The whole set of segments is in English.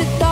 Vibes.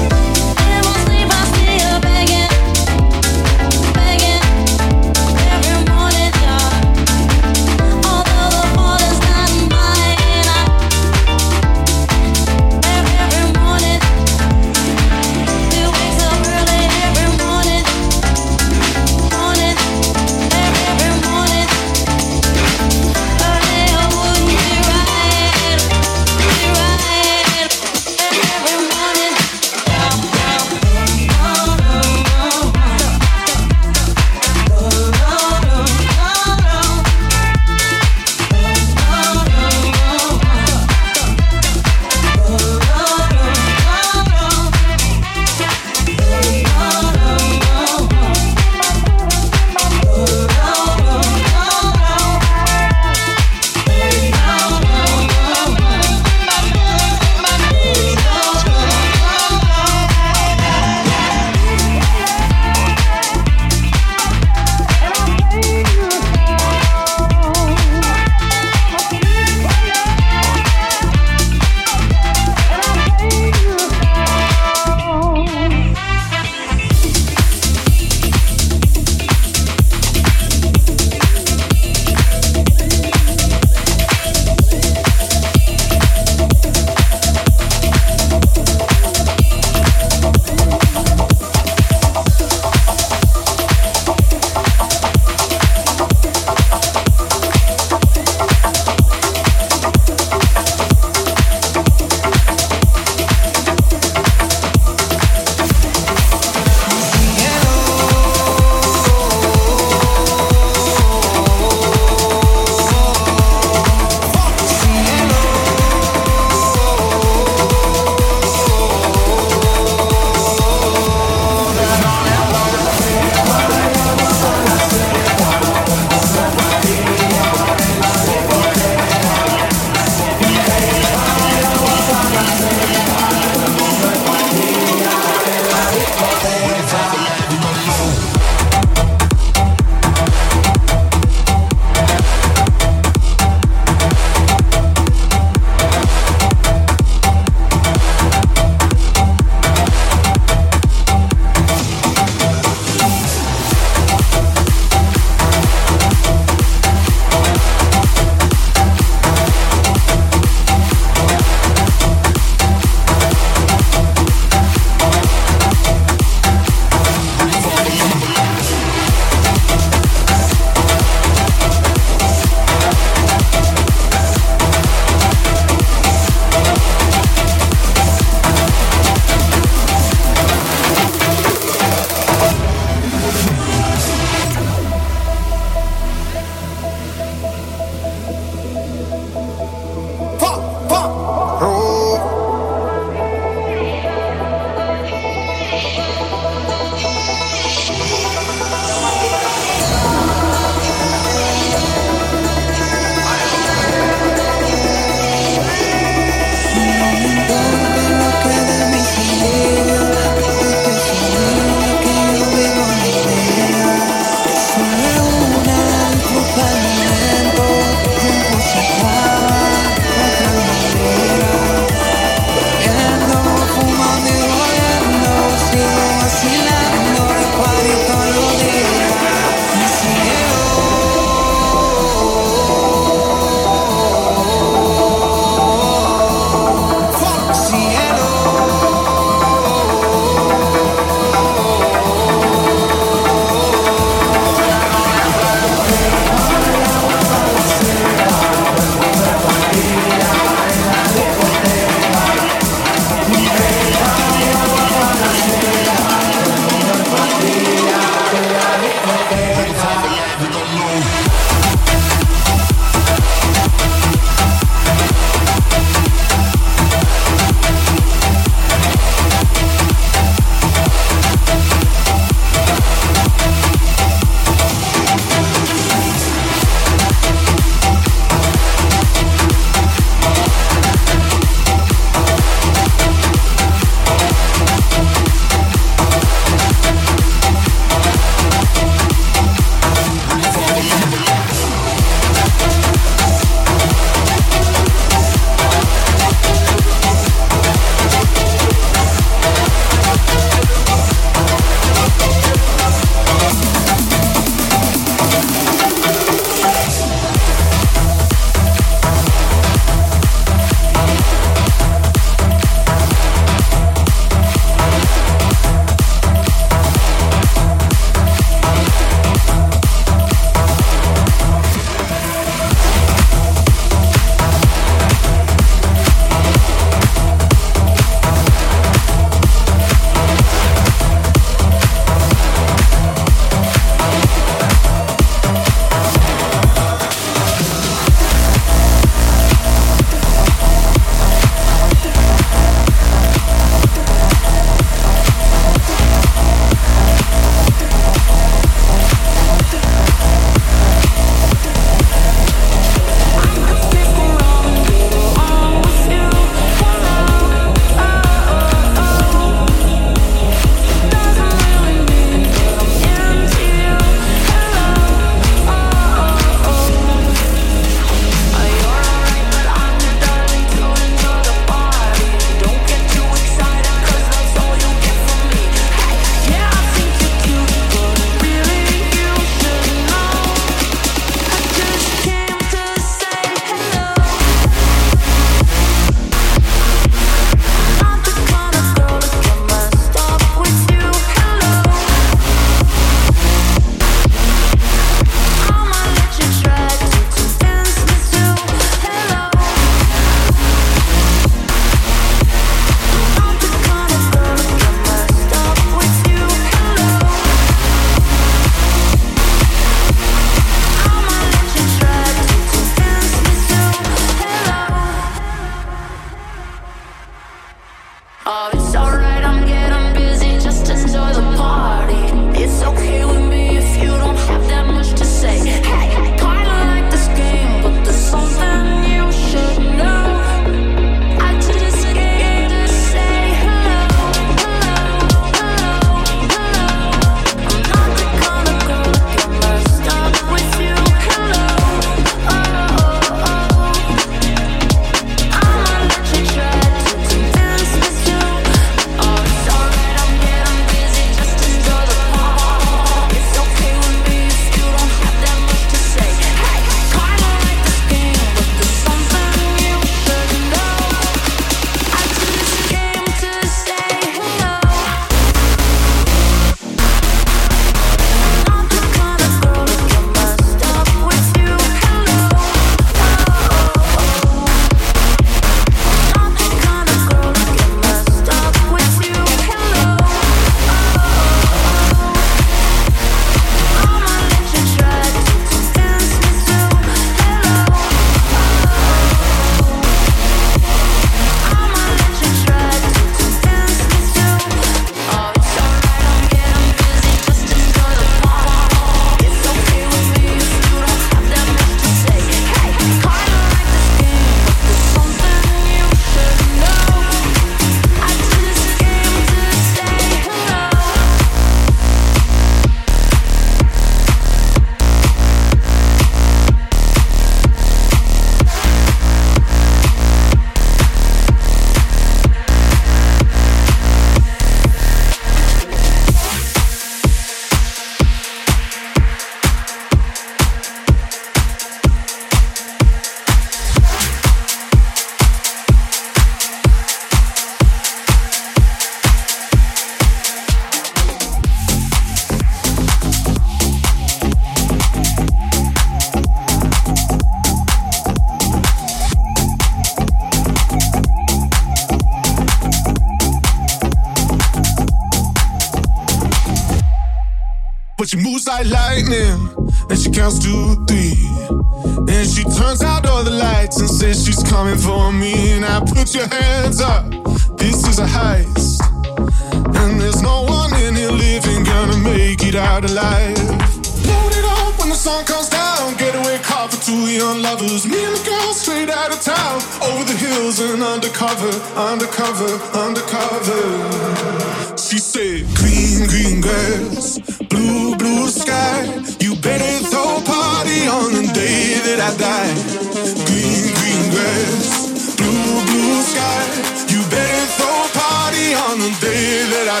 day that I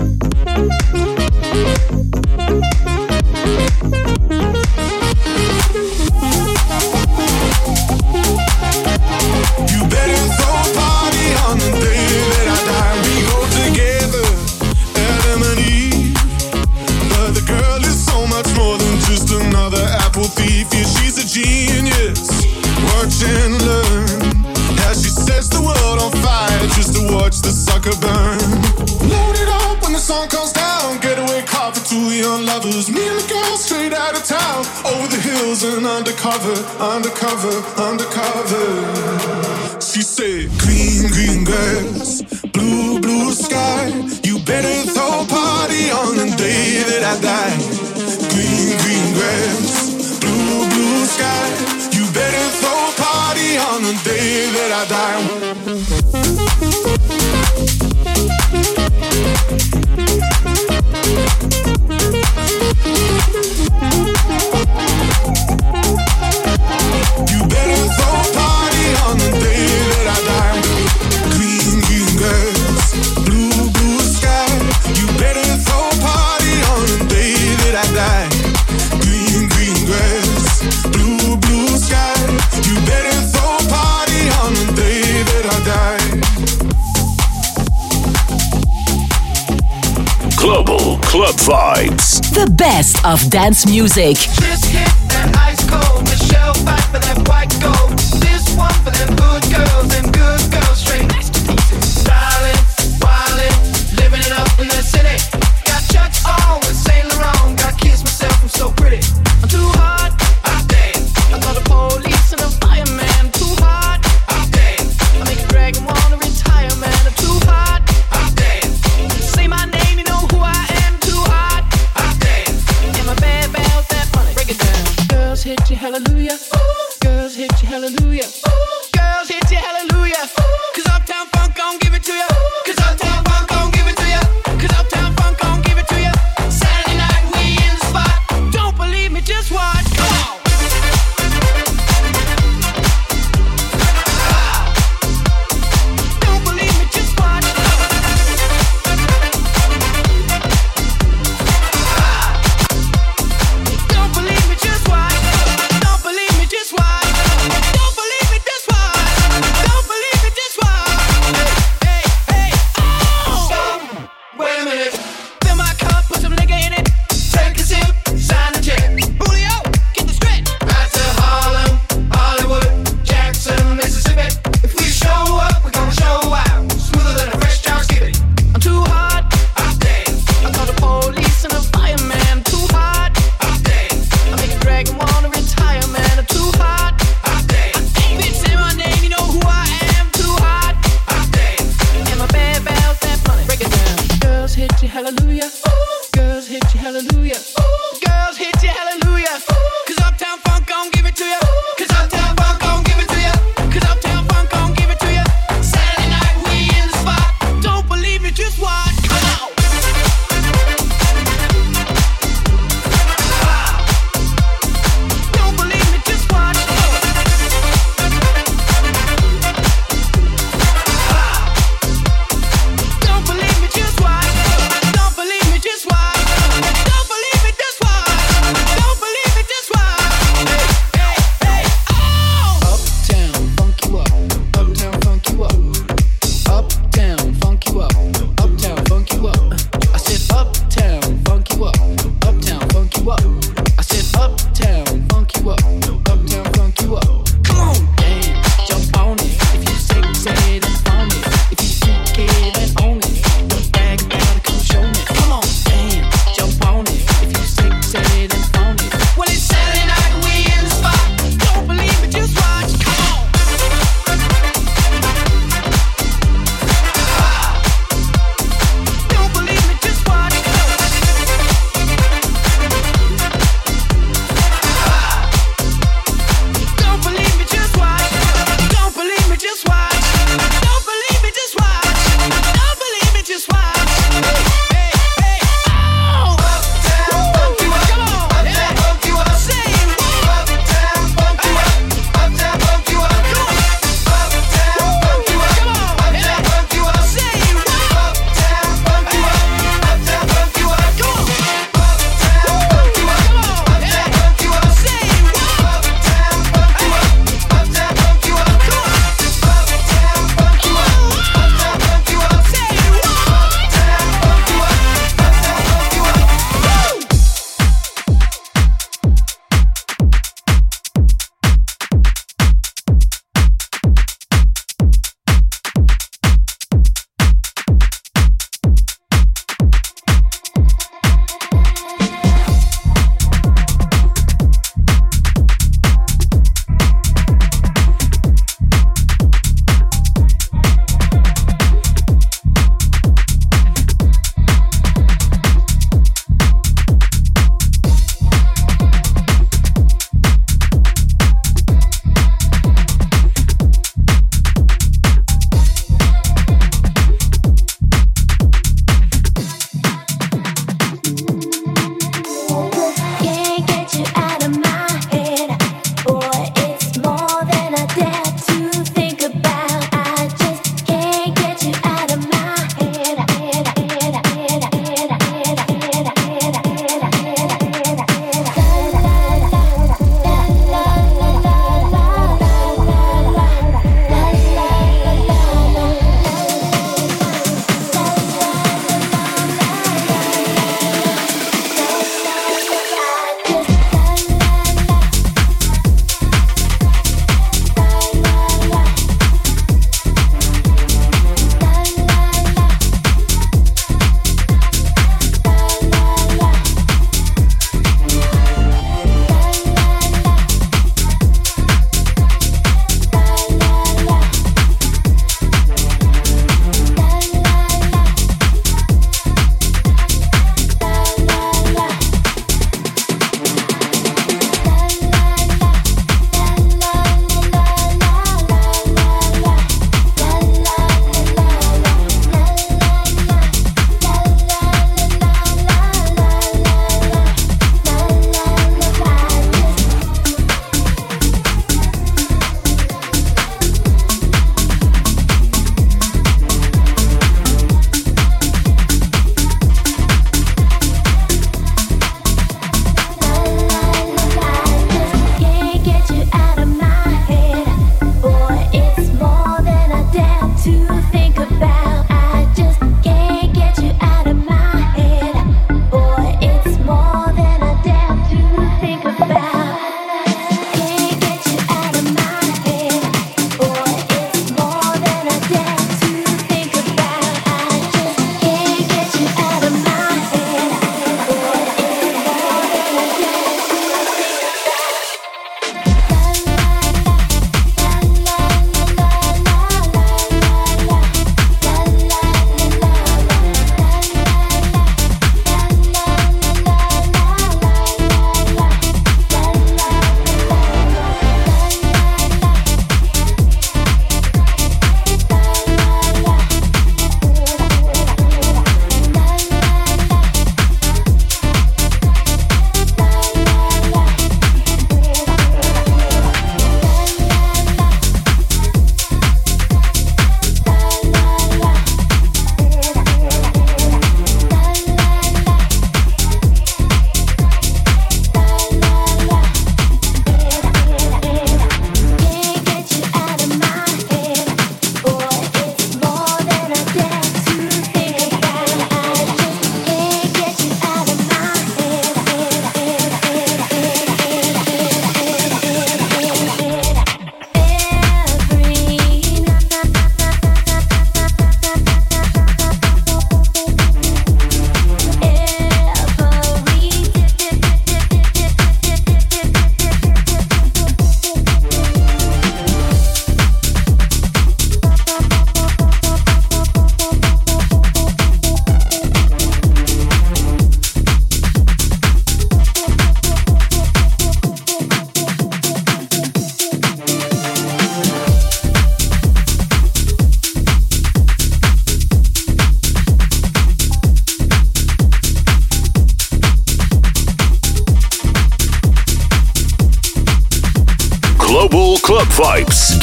die. could burn. Load it up when the sun comes down. Getaway car for two young lovers. Me and the girl straight out of town. Over the hills and undercover, undercover, undercover. She said, Green, green grass, blue, blue sky. You better throw a party on the day that I die. Green, green grass, blue, blue sky. You better throw a party on the day that I die. club vibes. The best of dance music.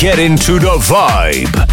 Get into the vibe.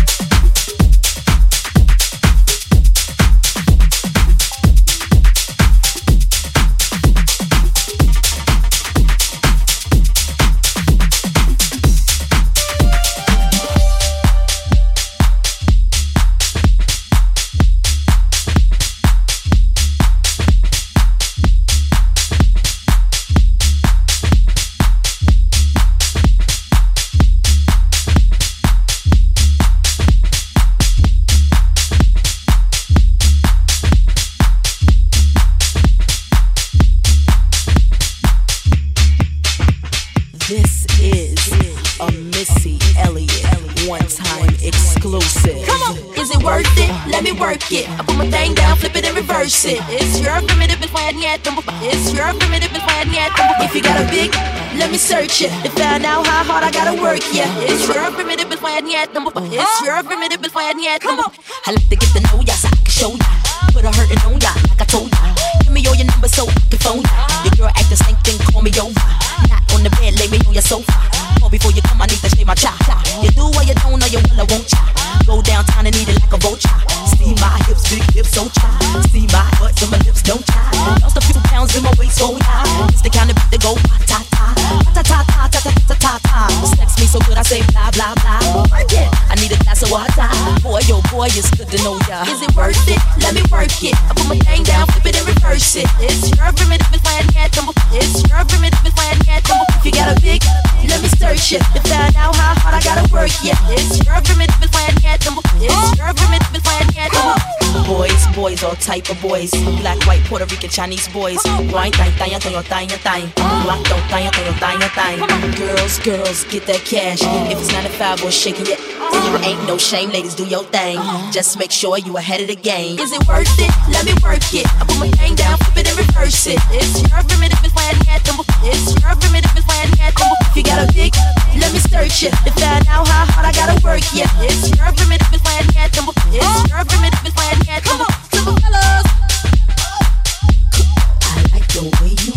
I won't ya. Go downtown and eat it like a vulture. See my hips, big hips, so try. See my butt and my lips, don't try. Lost a few pounds in my waist, so high. It's the kind of beat that go ta ta ta ta ta ta ta ta ta ta. Sex me so good, I say blah blah blah. Yeah, I need a glass of water. Boy, yo, boy, it's good to know ya. Is it worth it? Let me work it. I put my thing down, flip it and reverse it. It's your primitive and flying cat number. It's your primitive and flying cat number. If you got a big, let me search it to find Boys, boys, all type of boys. Black, white, Puerto Rican, Chinese boys. Wine, thang, thang, thang, thang, don't. Girls, girls, get that cash. If it's 95 or shaking it, ain't no shame, ladies, do your thing. Just make sure you ahead of the game. Is it worth it? Let me work it. I put my thing down, flip it and reverse it. It's your primitive flying hat number. It's your primitive hat number. If you got a big, let me search it to find out how hard I gotta work. Yeah, it's your limit it's my you number. It's your limit if it's when you Come on, Come on, fellas. I like the way you.